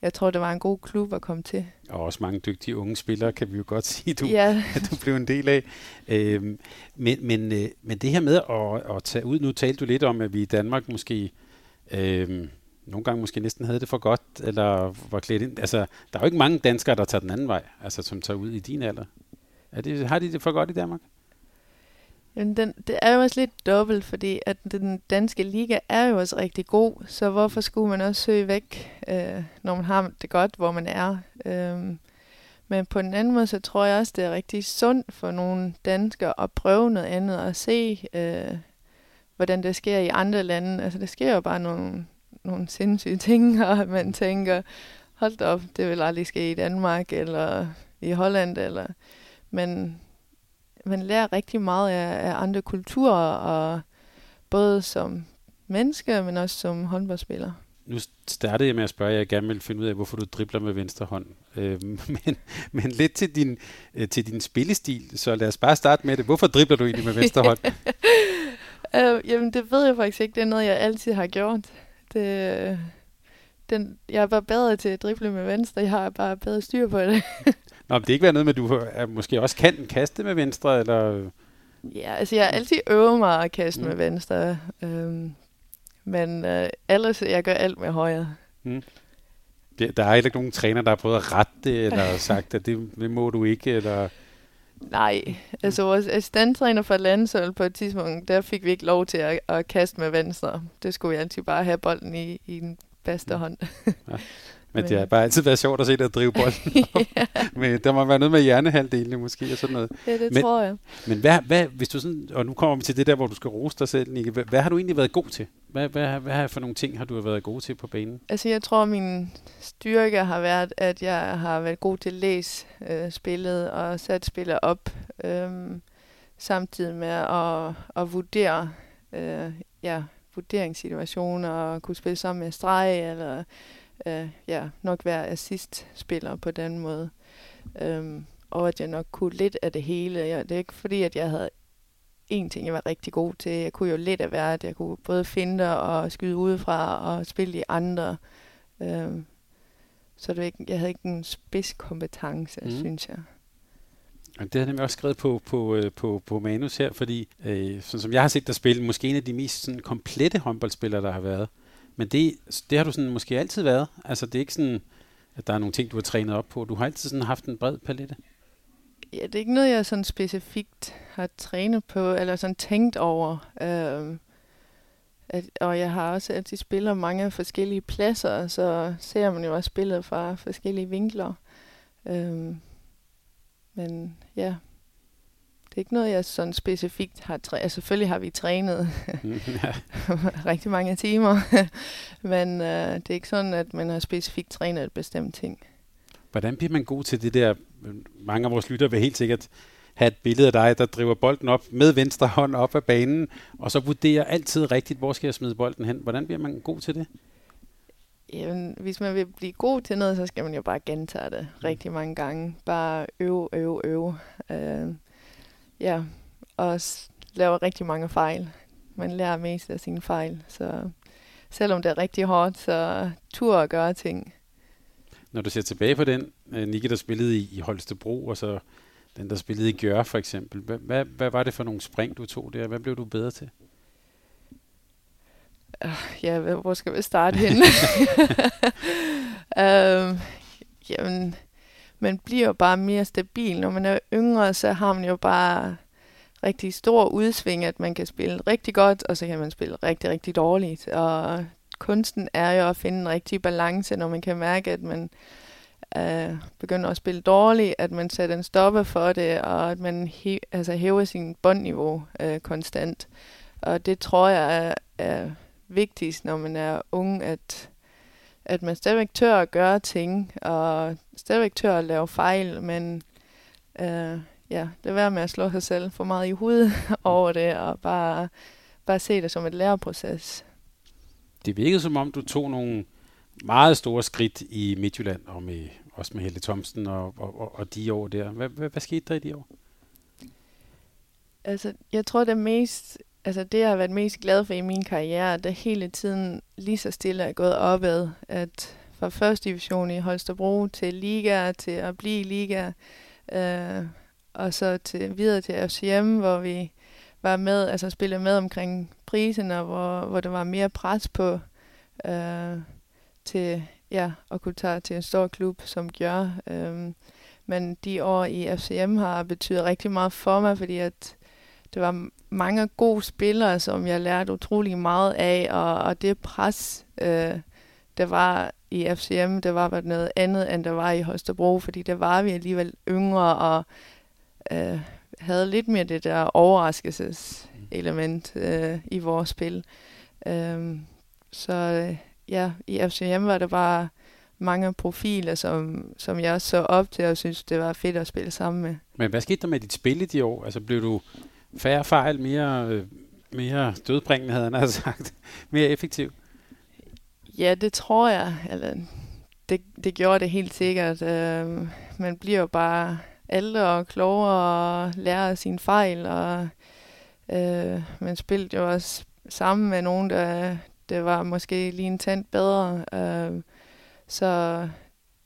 jeg tror, det var en god klub at komme til. Og også mange dygtige unge spillere, kan vi jo godt sige, du, ja. at du blev en del af. Øhm, men, men, øh, men det her med at, at tage ud, nu talte du lidt om, at vi i Danmark måske øhm, nogle gange måske næsten havde det for godt, eller var klædt ind. Altså, der er jo ikke mange danskere, der tager den anden vej, altså som tager ud i din alder. Er det, har de det for godt i Danmark? Jamen, den, det er jo også lidt dobbelt, fordi at den danske liga er jo også rigtig god, så hvorfor skulle man også søge væk, øh, når man har det godt, hvor man er? Øh, men på den anden måde, så tror jeg også, det er rigtig sundt for nogle danskere at prøve noget andet og se, øh, hvordan det sker i andre lande. Altså, det sker jo bare nogle, nogle sindssyge ting, og man tænker, hold da op, det vil aldrig ske i Danmark, eller i Holland, eller... Men man lærer rigtig meget af, af andre kulturer, og både som menneske, men også som håndboldspiller. Nu startede jeg med at spørge, at jeg gerne vil finde ud af, hvorfor du dribler med venstre hånd. Øh, men, men lidt til din, øh, til din spillestil, så lad os bare starte med det. Hvorfor dribler du egentlig med venstre hånd? øh, jamen, det ved jeg faktisk ikke. Det er noget, jeg altid har gjort. Det, den, jeg er bare bedre til at drible med venstre. Jeg har bare bedre styr på det. Nå, men det er ikke været noget med, at du er, måske også kan kaste med venstre, eller... Ja, altså jeg har altid øvet mig at kaste mm. med venstre. Øhm, men øh, ellers, jeg gør alt med højre. Mm. Det, der er ikke nogen træner, der har prøvet at rette det, eller sagt, at det, det må du ikke, eller... Nej, altså vores assistenttræner for landshold på et tidspunkt, der fik vi ikke lov til at, at kaste med venstre. Det skulle vi altid bare have bolden i, i den bedste mm. hånd. ja. Men det har bare altid været sjovt at se dig drive bolden. ja. Men der må være noget med hjernehalvdelen måske og sådan noget. Ja, det men, tror jeg. Men hvad, hvad, hvis du sådan, og nu kommer vi til det der, hvor du skal rose dig selv, Nikke. Hvad, hvad har du egentlig været god til? Hvad, hvad, hvad for nogle ting har du været god til på banen? Altså jeg tror, min styrke har været, at jeg har været god til at læse øh, spillet og sat spillet op, øh, samtidig med at, at vurdere øh, ja, vurderingssituationer og kunne spille sammen med streg eller øh, ja, nok være assist-spiller på den måde. Øhm, og at jeg nok kunne lidt af det hele. Jeg, det er ikke fordi, at jeg havde en ting, jeg var rigtig god til. Jeg kunne jo lidt af hvert. Jeg kunne både finde og skyde udefra og spille i andre. Øhm, så det ikke, jeg havde ikke en spidskompetence, mm. synes jeg. Og det har jeg nemlig også skrevet på, på, øh, på, på manus her, fordi øh, sådan som jeg har set dig spille, måske en af de mest sådan, komplette håndboldspillere, der har været. Men det, det har du sådan måske altid været. Altså det er ikke sådan, at der er nogle ting, du har trænet op på. Du har altid sådan haft en bred palette. Ja, det er ikke noget, jeg sådan specifikt har trænet på, eller sådan tænkt over. Øhm, at, og jeg har også altid spillet mange forskellige pladser, så ser man jo også spillet fra forskellige vinkler. Øhm, men ja, det er ikke noget, jeg sådan specifikt har trænet. Altså, selvfølgelig har vi trænet rigtig mange timer, men øh, det er ikke sådan, at man har specifikt trænet et bestemt ting. Hvordan bliver man god til det der? Mange af vores lytter vil helt sikkert have et billede af dig, der driver bolden op med venstre hånd op ad banen, og så vurderer altid rigtigt, hvor skal jeg smide bolden hen. Hvordan bliver man god til det? Jamen, hvis man vil blive god til noget, så skal man jo bare gentage det rigtig mange gange. Bare øve, øve, øve. Uh, ja, og laver rigtig mange fejl. Man lærer mest af sine fejl, så selvom det er rigtig hårdt, så tur at gøre ting. Når du ser tilbage på den, uh, Nikke, der spillede i, i Holstebro, og så den, der spillede i Gjør for eksempel, hvad, hvad, hvad var det for nogle spring, du tog der? Hvad blev du bedre til? Uh, ja, hvor skal vi starte henne? um, jamen, man bliver bare mere stabil. Når man er yngre, så har man jo bare rigtig stor udsving, at man kan spille rigtig godt, og så kan man spille rigtig, rigtig dårligt. Og kunsten er jo at finde en rigtig balance, når man kan mærke, at man øh, begynder at spille dårligt, at man sætter en stopper for det, og at man he, altså hæver sin bundniveau øh, konstant. Og det tror jeg er, er vigtigst, når man er ung, at, at man stadigvæk tør at gøre ting, og stadigvæk tør at lave fejl, men uh, ja, det være med at slå sig selv for meget i hovedet over det, og bare, bare se det som et læreproces. Det virkede som om, du tog nogle meget store skridt i Midtjylland, og med, også med Helle Thomsen og, og, og, og de år der. Hvad, hvad, hvad skete der i de år? Altså, jeg tror, det mest, altså det, jeg har været mest glad for i min karriere, det hele tiden lige så stille er gået opad, at fra første division i Holstebro til liga, til at blive liga, øh, og så til, videre til FCM, hvor vi var med, altså spillede med omkring prisen, og hvor, hvor der var mere pres på øh, til ja, at kunne tage til en stor klub som gør. Øh, men de år i FCM har betydet rigtig meget for mig, fordi at det var mange gode spillere, som jeg lærte utrolig meget af, og, og det pres, øh, der var i FCM, det var noget andet, end der var i Holstebro, fordi der var vi alligevel yngre, og øh, havde lidt mere det der overraskelseselement øh, i vores spil. Øh, så øh, ja, i FCM var der bare mange profiler, som, som jeg så op til og synes, det var fedt at spille sammen med. Men hvad skete der med dit spil i de år? Altså blev du færre fejl, mere, øh, mere dødbringende, havde han sagt, mere effektiv? Ja, det tror jeg. Eller, det, det gjorde det helt sikkert. Øh, man bliver jo bare ældre og klogere og lærer sine fejl, og øh, man spillede jo også sammen med nogen, der, der var måske lige en tand bedre. Øh, så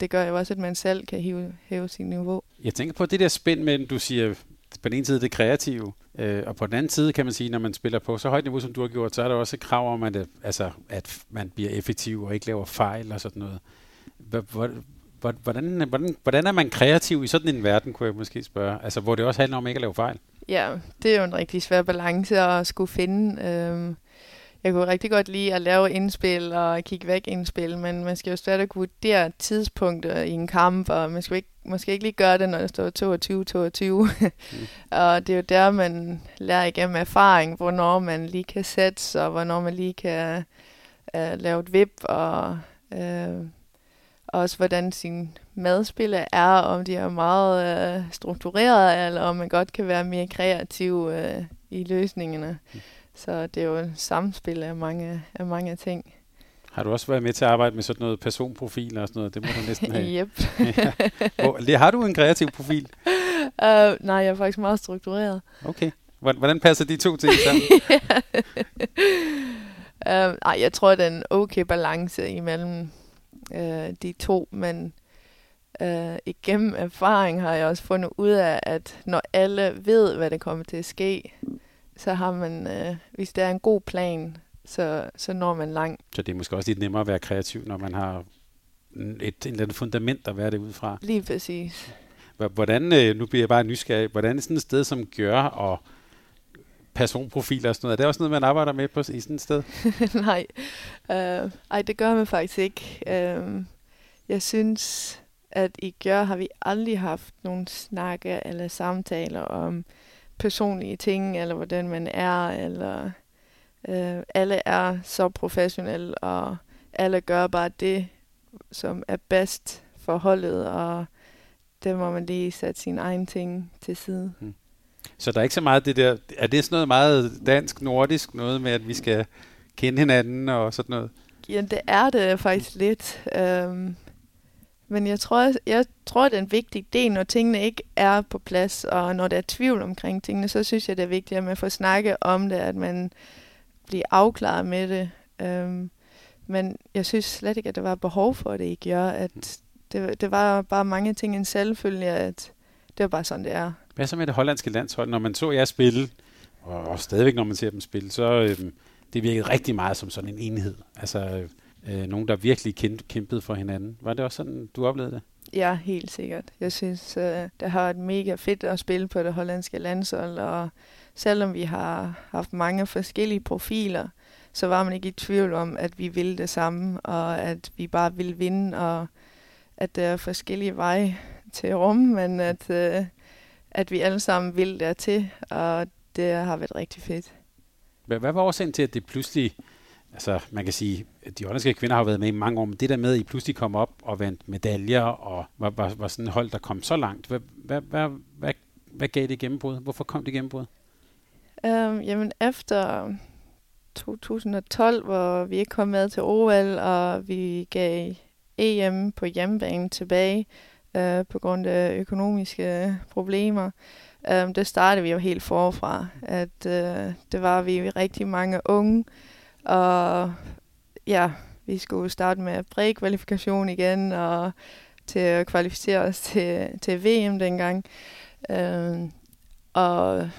det gør jo også, at man selv kan hæve, hæve sin niveau. Jeg tænker på det der spænd mellem, du siger, på den ene side det kreative, øh, og på den anden side kan man sige, når man spiller på så højt niveau, som du har gjort, så er der også et krav om, at, altså, at man bliver effektiv og ikke laver fejl og sådan noget. Hvordan, hvordan, hvordan er man kreativ i sådan en verden, kunne jeg måske spørge? Altså, hvor det også handler om ikke at lave fejl. Ja, det er jo en rigtig svær balance at skulle finde. Øhm, jeg kunne rigtig godt lide at lave indspil og kigge væk indspil, men man skal jo stadig kunne vurdere tidspunkter øh, i en kamp, og man skal ikke, måske ikke lige gøre det, når det står 22-22. mm. og det er jo der, man lærer igennem erfaring, hvornår man lige kan sætte, og hvornår man lige kan uh, lave et vip, og uh, også hvordan sin madspil er, om de er meget uh, struktureret, eller om man godt kan være mere kreativ uh, i løsningerne. Mm. Så det er jo et samspil af mange, af mange ting. Har du også været med til at arbejde med sådan noget personprofil og sådan noget? Det må du næsten have. yep. ja. har du en kreativ profil? Uh, nej, jeg er faktisk meget struktureret. Okay. Hvordan passer de to ting sammen? uh, nej, jeg tror, det er en okay balance imellem uh, de to, men uh, igennem erfaring har jeg også fundet ud af, at når alle ved, hvad der kommer til at ske, så har man, øh, hvis det er en god plan, så, så når man langt. Så det er måske også lidt nemmere at være kreativ, når man har et, et eller andet fundament at være det ud fra. Lige præcis. Hvordan, øh, nu bliver jeg bare nysgerrig, hvordan er sådan et sted som gør og personprofiler og sådan noget, er det også noget, man arbejder med på, i sådan et sted? Nej, uh, ej, det gør man faktisk ikke. Uh, jeg synes, at i Gør har vi aldrig haft nogle snakke eller samtaler om personlige ting, eller hvordan man er, eller øh, alle er så professionelle, og alle gør bare det, som er bedst for holdet, og det må man lige sætte sin egen ting til side. Hmm. Så der er ikke så meget det der, er det sådan noget meget dansk-nordisk, noget med, at vi skal kende hinanden og sådan noget? Ja, det er det faktisk lidt. Um, men jeg tror, jeg tror, det er en vigtig del, når tingene ikke er på plads, og når der er tvivl omkring tingene, så synes jeg, det er vigtigt, at man får snakket om det, at man bliver afklaret med det. Um, men jeg synes slet ikke, at der var behov for det ikke gør, at det, det var bare mange ting en selvfølge, at det var bare sådan, det er. Hvad så med det hollandske landshold? Når man så jer spille, og, og stadigvæk når man ser dem spille, så øhm, det virkede rigtig meget som sådan en enhed. Altså, øh, nogen, der virkelig kæmpede for hinanden. Var det også sådan, du oplevede det? Ja, helt sikkert. Jeg synes, øh, det har været mega fedt at spille på det hollandske landshold, og selvom vi har haft mange forskellige profiler, så var man ikke i tvivl om, at vi ville det samme, og at vi bare ville vinde, og at der er forskellige veje til rum, men at, øh, at vi alle sammen vil dertil, og det har været rigtig fedt. Hvad var årsagen til, at det pludselig, altså man kan sige, at de hollandske kvinder har været med i mange år, men det der med, at I pludselig kom op og vandt medaljer, og var, var, var sådan et hold, der kom så langt, hvad, hvad, hvad, hvad, hvad gav det gennembrud? Hvorfor kom det gennembrud? Um, jamen efter 2012, hvor vi ikke kom med til OL, og vi gav EM på hjemmebane tilbage uh, på grund af økonomiske problemer, øhm, um, det startede vi jo helt forfra. At øh, uh, det var vi rigtig mange unge, og ja, vi skulle starte med prækvalifikation igen, og til at kvalificere os til, til VM dengang. Uh, og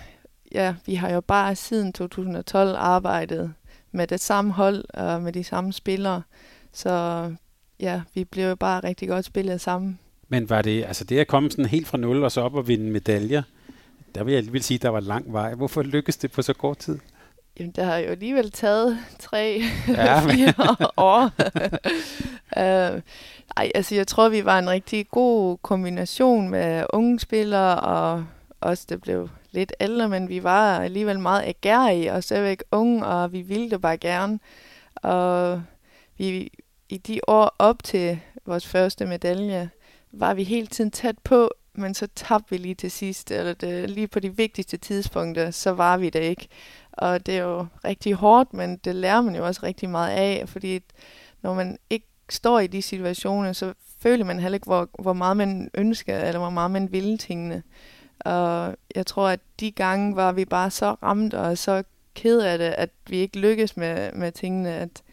ja, vi har jo bare siden 2012 arbejdet med det samme hold og med de samme spillere. Så ja, vi blev jo bare rigtig godt spillet sammen. Men var det, altså det at komme sådan helt fra nul og så op og vinde medaljer, der vil jeg vil sige, at der var lang vej. Hvorfor lykkedes det på så kort tid? Jamen, det har jo alligevel taget tre, ja, fire år. uh, ej, altså jeg tror, vi var en rigtig god kombination med unge spillere, og også det blev lidt ældre, men vi var alligevel meget agerige og stadigvæk unge, og vi ville det bare gerne. Og vi, i de år op til vores første medalje, var vi hele tiden tæt på, men så tabte vi lige til sidst, eller det, lige på de vigtigste tidspunkter, så var vi det ikke. Og det er jo rigtig hårdt, men det lærer man jo også rigtig meget af, fordi når man ikke står i de situationer, så føler man heller ikke, hvor, hvor meget man ønsker, eller hvor meget man vil tingene. Og jeg tror, at de gange var vi bare så ramt og så ked af det, at vi ikke lykkedes med, med tingene, at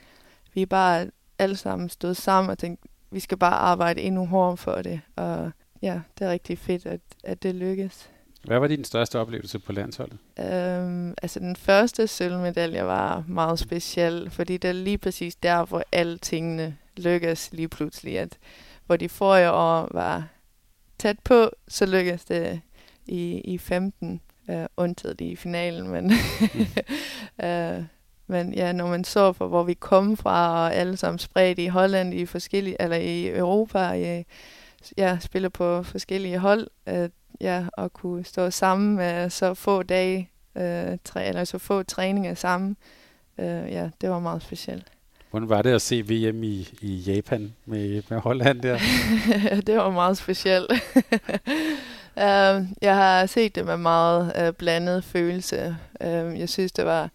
vi bare alle sammen stod sammen og tænkte, vi skal bare arbejde endnu hårdere for det. Og ja, det er rigtig fedt, at, at det lykkedes. Hvad var din største oplevelse på landsholdet? Øhm, altså den første sølvmedalje var meget speciel, fordi det er lige præcis der, hvor alle tingene lykkedes lige pludselig. At, hvor de forrige år var tæt på, så lykkedes det i, i 15, øh, undtaget i finalen, men, mm. øh, men ja, når man så for, hvor vi kom fra, og alle sammen spredt i Holland, i forskellige, eller i Europa, i, ja, spiller på forskellige hold, øh, ja, og kunne stå sammen med så få dage, øh, tre, eller så få træninger sammen, øh, ja, det var meget specielt. Hvordan var det at se VM i, i Japan med, med Holland der? det var meget specielt. Uh, jeg har set det med meget uh, blandet følelse. Uh, jeg synes, det var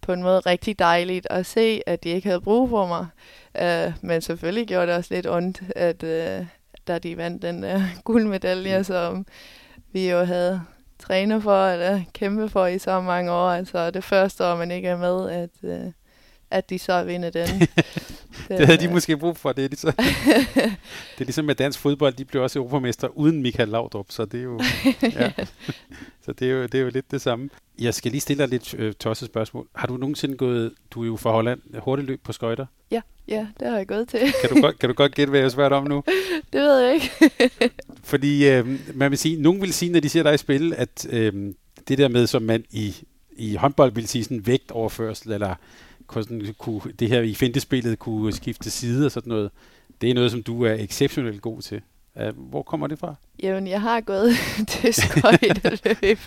på en måde rigtig dejligt at se, at de ikke havde brug for mig. Uh, men selvfølgelig gjorde det også lidt ondt, at uh, da de vandt den uh, guldmedalje, mm. som vi jo havde trænet for, eller kæmpe for i så mange år. Altså det første år, man ikke er med, at, uh, at de så vinder den. det, det havde de måske brug for. Det er, ligesom, det er ligesom med dansk fodbold, de blev også europamester uden Michael Laudrup, så det er jo, ja. så det er jo, det er jo lidt det samme. Jeg skal lige stille dig lidt øh, tosset spørgsmål. Har du nogensinde gået, du er jo fra Holland, hurtigt løb på skøjter? Ja, ja, det har jeg gået til. kan, du godt, kan du godt gætte, hvad jeg spørger om nu? Det ved jeg ikke. Fordi øh, man vil sige, nogen vil sige, når de ser dig i spil, at øh, det der med, som man i, i håndbold vil sige sådan vægtoverførsel, eller kunne, kunne, det her i fintespillet kunne skifte side og sådan noget. Det er noget, som du er exceptionelt god til. Uh, hvor kommer det fra? Jamen, jeg har gået til skøjteløb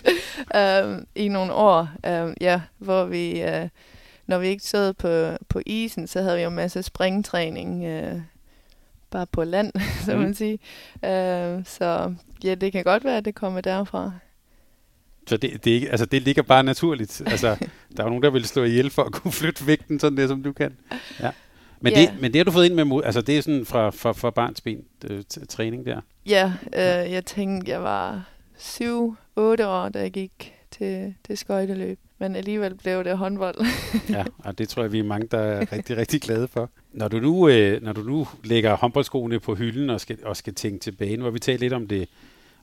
um, i nogle år, um, ja, hvor vi, uh, når vi ikke sad på, på isen, så havde vi jo en masse springtræning, uh, bare på land, så mm. man sige. Uh, så ja, det kan godt være, at det kommer derfra. Så det, det, altså, det ligger bare naturligt. Altså, der er jo nogen, der vil slå ihjel for at kunne flytte vægten sådan det, som du kan. Ja. Men, yeah. det, men det har du fået ind med altså det er sådan fra, fra, fra barns ben øh, træning der? Ja, øh, jeg tænkte, jeg var 7-8 år, da jeg gik til, til skøjteløb. Men alligevel blev det håndbold. ja, og det tror jeg, vi er mange, der er rigtig, rigtig glade for. Når du nu, øh, når du nu lægger håndboldskoene på hylden og skal, og skal tænke tilbage, nu har vi talt lidt om det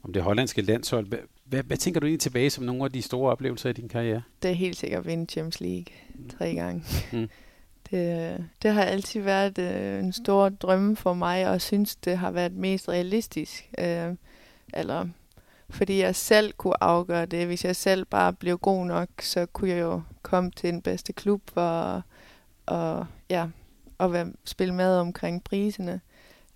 om det hollandske landshold. Hvad, hvad, tænker du egentlig tilbage som nogle af de store oplevelser i din karriere? Det er helt sikkert at vinde Champions League tre gange. Mm. Det, det har altid været øh, en stor drømme for mig, og synes, det har været mest realistisk. Øh, eller fordi jeg selv kunne afgøre det. Hvis jeg selv bare blev god nok, så kunne jeg jo komme til den bedste klub og, og, ja, og være, spille med omkring priserne.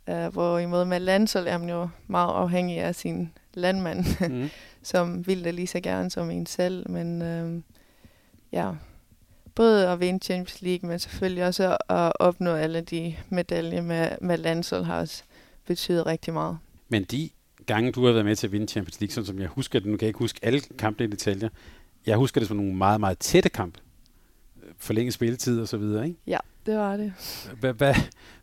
Uh, hvorimod med landshold er man jo meget afhængig af sin landmand, mm. som vil det lige så gerne som en selv. Men uh, ja, både at vinde Champions League, men selvfølgelig også at opnå alle de medaljer med, med landshold har også betydet rigtig meget. Men de gange, du har været med til at vinde Champions League, sådan som jeg husker det, nu kan jeg ikke huske alle kampene i detaljer, jeg husker det som nogle meget, meget tætte kampe. Forlænget spilletid og så videre, ikke? Ja, det var det. Hvad, hvad,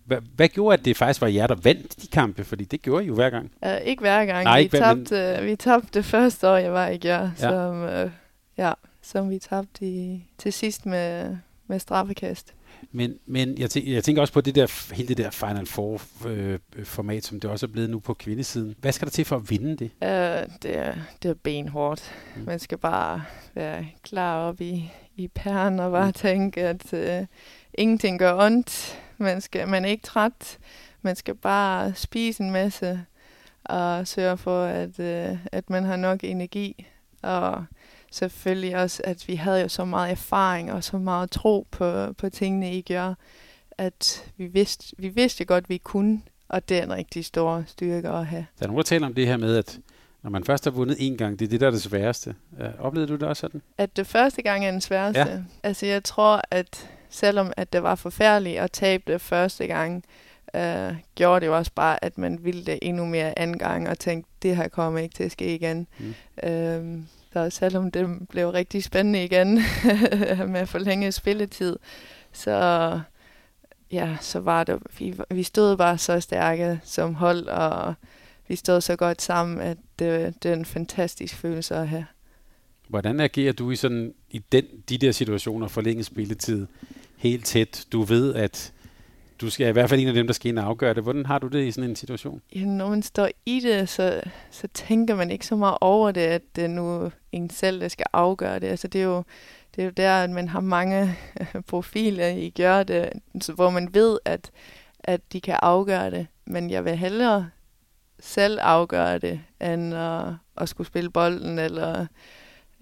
hvad, hvad gjorde, at det faktisk var jer, der vandt de kampe? Fordi det gjorde I jo hver gang. Uh, ikke hver gang. Nej, vi, ikke, tabte, men... vi tabte det første år, jeg var i Gjør, ja. som, uh, ja, som vi tabte i, til sidst med, med straffekast. Men, men jeg, tænker, jeg tænker også på det der, hele det der Final Four-format, øh, som det også er blevet nu på kvindesiden. Hvad skal der til for at vinde det? Uh, det, er, det er benhårdt. Mm. Man skal bare være klar op i, i pæren og bare mm. tænke, at uh, ingenting gør ondt. Man, skal, man er ikke træt. Man skal bare spise en masse og sørge for, at, uh, at man har nok energi. Og selvfølgelig også, at vi havde jo så meget erfaring og så meget tro på, på tingene, I gør, at vi vidste, vi vidste godt, at vi kunne, og det er en rigtig stor styrke at have. Der er nogen, der taler om det her med, at når man først har vundet en gang, det er det, der er det sværeste. Ja, oplevede du det også sådan? At det første gang er den sværeste. Ja. Altså jeg tror, at selvom at det var forfærdeligt at tabe det første gang, øh, gjorde det jo også bare, at man ville det endnu mere anden gang, og tænkte, det her kommer ikke til at ske igen. Mm. Øh, så selvom det blev rigtig spændende igen med forlænget spilletid, så ja, så var det, vi, vi stod bare så stærke som hold, og vi stod så godt sammen, at det, det er en fantastisk følelse at have. Hvordan agerer du i sådan i den, de der situationer, forlænget spilletid, helt tæt? Du ved, at du skal i hvert fald en af dem, der skal ind og afgøre det. Hvordan har du det i sådan en situation? Ja, når man står i det, så, så tænker man ikke så meget over det, at det nu en selv, der skal afgøre det. Altså det er jo, det er jo der, at man har mange profiler i gør det, hvor man ved, at, at de kan afgøre det. Men jeg vil hellere selv afgøre det, end at, at skulle spille bolden, eller...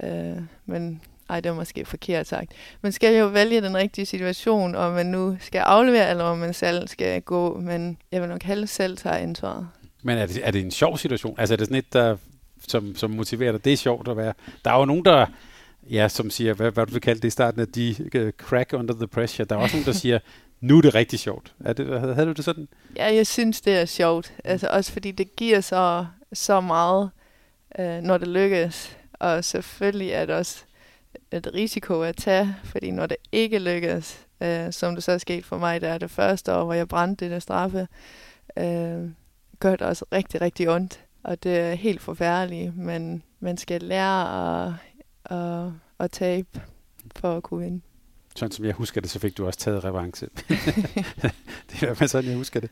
Øh, men ej, det var måske forkert sagt. Man skal jo vælge den rigtige situation, om man nu skal aflevere, eller om man selv skal gå. Men jeg vil nok hellere selv tage ansvaret. Men er det, er det en sjov situation? Altså er det sådan et, der, som, som motiverer dig? Det er sjovt at være. Der er jo nogen, der ja, som siger, hvad, hvad du vil kalde det i starten, at de uh, crack under the pressure. Der er også nogen, der siger, nu er det rigtig sjovt. Er det, havde, havde du det sådan? Ja, jeg synes, det er sjovt. Altså også fordi det giver så, så meget, øh, når det lykkes. Og selvfølgelig er det også et risiko at tage, fordi når det ikke lykkes, øh, som det så er sket for mig, der er det første år, hvor jeg brændte det der straffe, øh, gør det også rigtig, rigtig ondt. Og det er helt forfærdeligt, men man skal lære at, at, at tabe for at kunne vinde. Sådan som jeg husker det, så fik du også taget revanche. det er i hvert fald sådan, jeg husker det.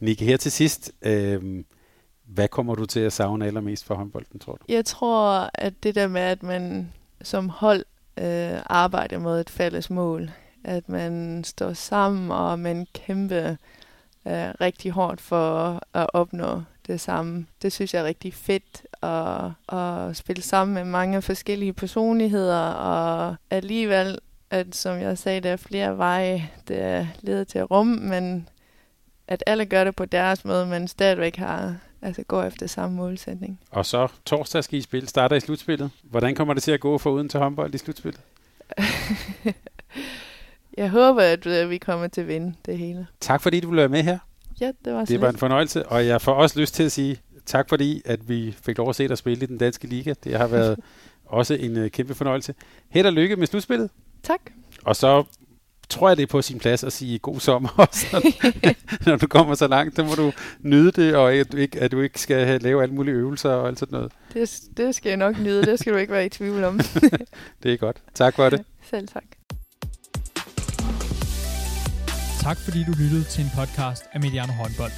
Nikke, her til sidst, øh, hvad kommer du til at savne allermest for håndbolden, tror du? Jeg tror, at det der med, at man som hold øh, arbejder mod et fælles mål. At man står sammen, og man kæmper øh, rigtig hårdt for at opnå det samme. Det synes jeg er rigtig fedt at, at spille sammen med mange forskellige personligheder, og alligevel, at som jeg sagde, der er flere veje, der leder til rum, men at alle gør det på deres måde, men stadigvæk har altså går efter samme målsætning. Og så torsdag skal I spille, starter i slutspillet. Hvordan kommer det til at gå for uden til håndbold i slutspillet? jeg håber, at øh, vi kommer til at vinde det hele. Tak fordi du være med her. Ja, det var Det var en fornøjelse, og jeg får også lyst til at sige tak fordi, at vi fik lov at se dig spille i den danske liga. Det har været også en uh, kæmpe fornøjelse. Held og lykke med slutspillet. Tak. Og så tror jeg, det er på sin plads at sige god sommer også, når du kommer så langt. Så må du nyde det, og at du ikke, at du ikke skal lave alle mulige øvelser og alt sådan noget. Det, det skal jeg nok nyde. Det skal du ikke være i tvivl om. det er godt. Tak for det. Selv tak. Tak fordi du lyttede til en podcast af Mediano Håndbold.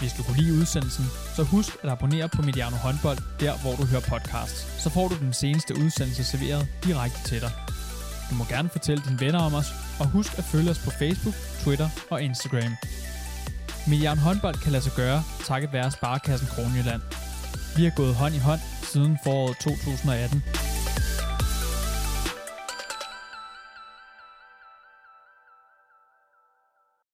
Hvis du kunne lide udsendelsen, så husk at abonnere på Mediano Håndbold, der hvor du hører podcasts. Så får du den seneste udsendelse serveret direkte til dig. Du må gerne fortælle dine venner om os, og husk at følge os på Facebook, Twitter og Instagram. Milliarden håndbold kan lade sig gøre, takket være Sparkassen Kronjylland. Vi har gået hånd i hånd siden foråret 2018.